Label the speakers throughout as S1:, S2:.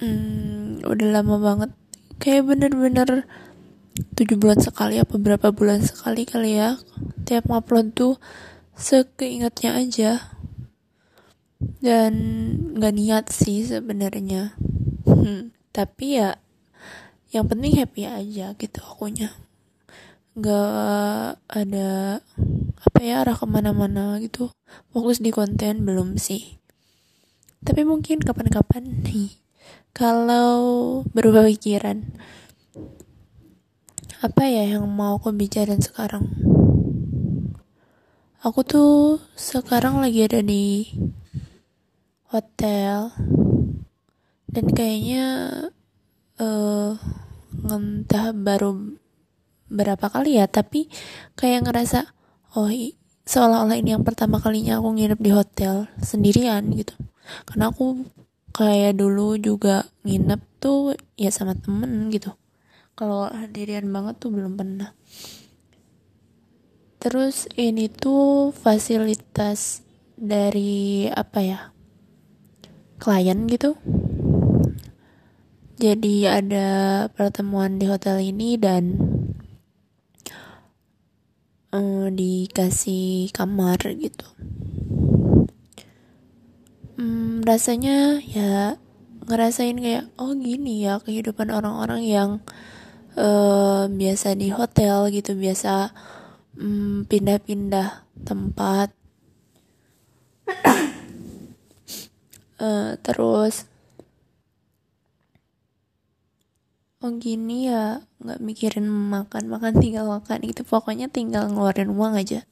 S1: hmm, udah lama banget. Kayak bener-bener tujuh bulan sekali apa berapa bulan sekali kali ya. Tiap ngupload tuh sekeingatnya aja. Dan nggak niat sih sebenarnya. Hmm, tapi ya yang penting happy aja gitu akunya. Nggak ada apa ya arah ke mana-mana gitu. Fokus di konten belum sih. Tapi mungkin kapan-kapan nih kalau berubah pikiran apa ya yang mau aku bicarain sekarang? Aku tuh sekarang lagi ada di hotel dan kayaknya uh, entah baru berapa kali ya tapi kayak ngerasa oh seolah-olah ini yang pertama kalinya aku nginep di hotel sendirian gitu. Karena aku kayak dulu juga nginep tuh ya sama temen gitu. Kalau sendirian banget tuh belum pernah. Terus ini tuh fasilitas dari apa ya klien gitu. Jadi ada pertemuan di hotel ini dan um, dikasih kamar gitu um, rasanya ya ngerasain kayak oh gini ya kehidupan orang-orang yang uh, biasa di hotel gitu biasa Hmm, pindah-pindah tempat. Uh, terus oh gini ya nggak mikirin makan makan tinggal makan itu pokoknya tinggal ngeluarin uang aja.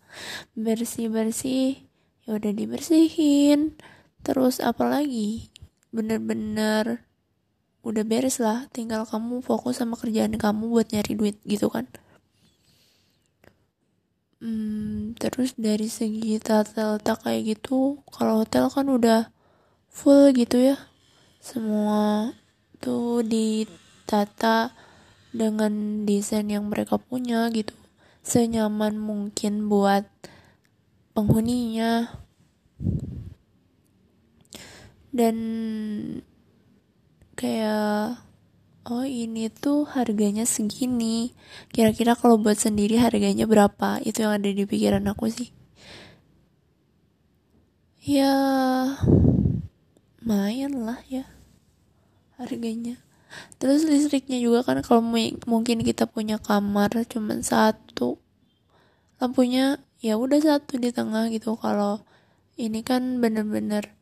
S1: Bersih bersih ya udah dibersihin terus apalagi bener-bener udah beres lah tinggal kamu fokus sama kerjaan kamu buat nyari duit gitu kan Hmm, terus dari segi tata letak kayak gitu, kalau hotel kan udah full gitu ya. Semua tuh ditata dengan desain yang mereka punya gitu. Senyaman mungkin buat penghuninya. Dan kayak oh ini tuh harganya segini. Kira-kira kalau buat sendiri harganya berapa? Itu yang ada di pikiran aku sih. Ya lumayan lah ya harganya. Terus listriknya juga kan kalau mungkin kita punya kamar cuma satu. Lampunya ya udah satu di tengah gitu. Kalau ini kan bener-bener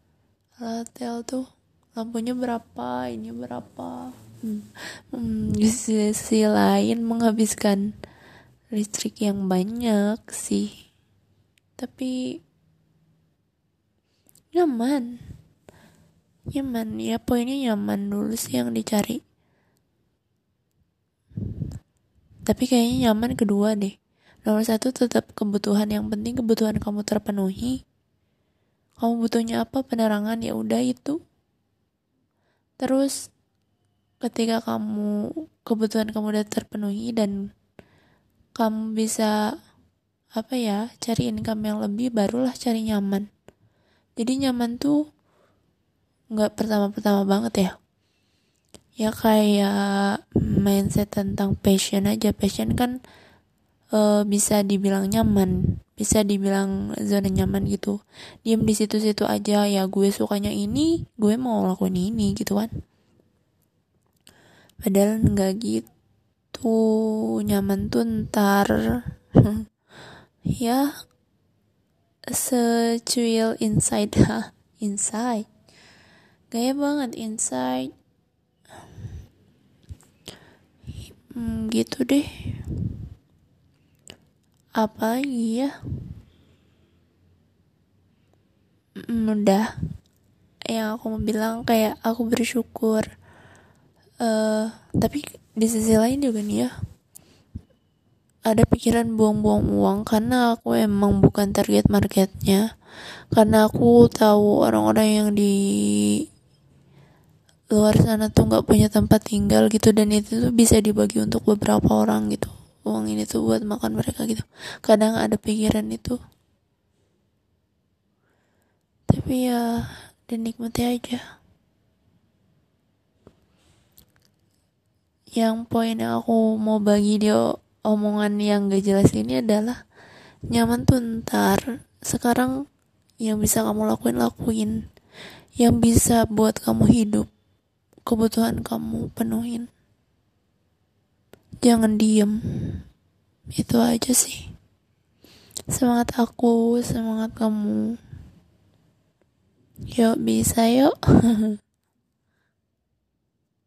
S1: hotel tuh lampunya berapa ini berapa. Hmm, di sisi lain menghabiskan listrik yang banyak sih. Tapi nyaman. Nyaman ya poinnya nyaman dulu sih yang dicari. Tapi kayaknya nyaman kedua deh. Nomor satu tetap kebutuhan yang penting kebutuhan kamu terpenuhi kamu butuhnya apa? Penerangan? Ya udah itu. Terus ketika kamu kebutuhan kamu udah terpenuhi dan kamu bisa apa ya cari income yang lebih barulah cari nyaman. Jadi nyaman tuh nggak pertama-pertama banget ya. Ya kayak mindset tentang passion aja. Passion kan e, bisa dibilang nyaman. Bisa dibilang zona nyaman gitu. Diem di situ-situ aja ya gue sukanya ini gue mau lakuin ini gitu kan. Padahal nggak gitu. Nyaman tuh ntar. Ya secuil inside. Ha inside. Gaya banget inside. Hmm, gitu deh apa? Lagi ya hmm, udah. Yang aku mau bilang kayak aku bersyukur. Uh, tapi di sisi lain juga nih ya ada pikiran buang-buang uang karena aku emang bukan target marketnya. Karena aku tahu orang-orang yang di luar sana tuh nggak punya tempat tinggal gitu dan itu tuh bisa dibagi untuk beberapa orang gitu uang ini tuh buat makan mereka gitu. Kadang ada pikiran itu. Tapi ya dinikmati aja. Yang poin yang aku mau bagi dia omongan yang gak jelas ini adalah nyaman tuh ntar. Sekarang yang bisa kamu lakuin lakuin. Yang bisa buat kamu hidup. Kebutuhan kamu penuhin jangan diem. Itu aja sih. Semangat aku semangat kamu. Yuk bisa yuk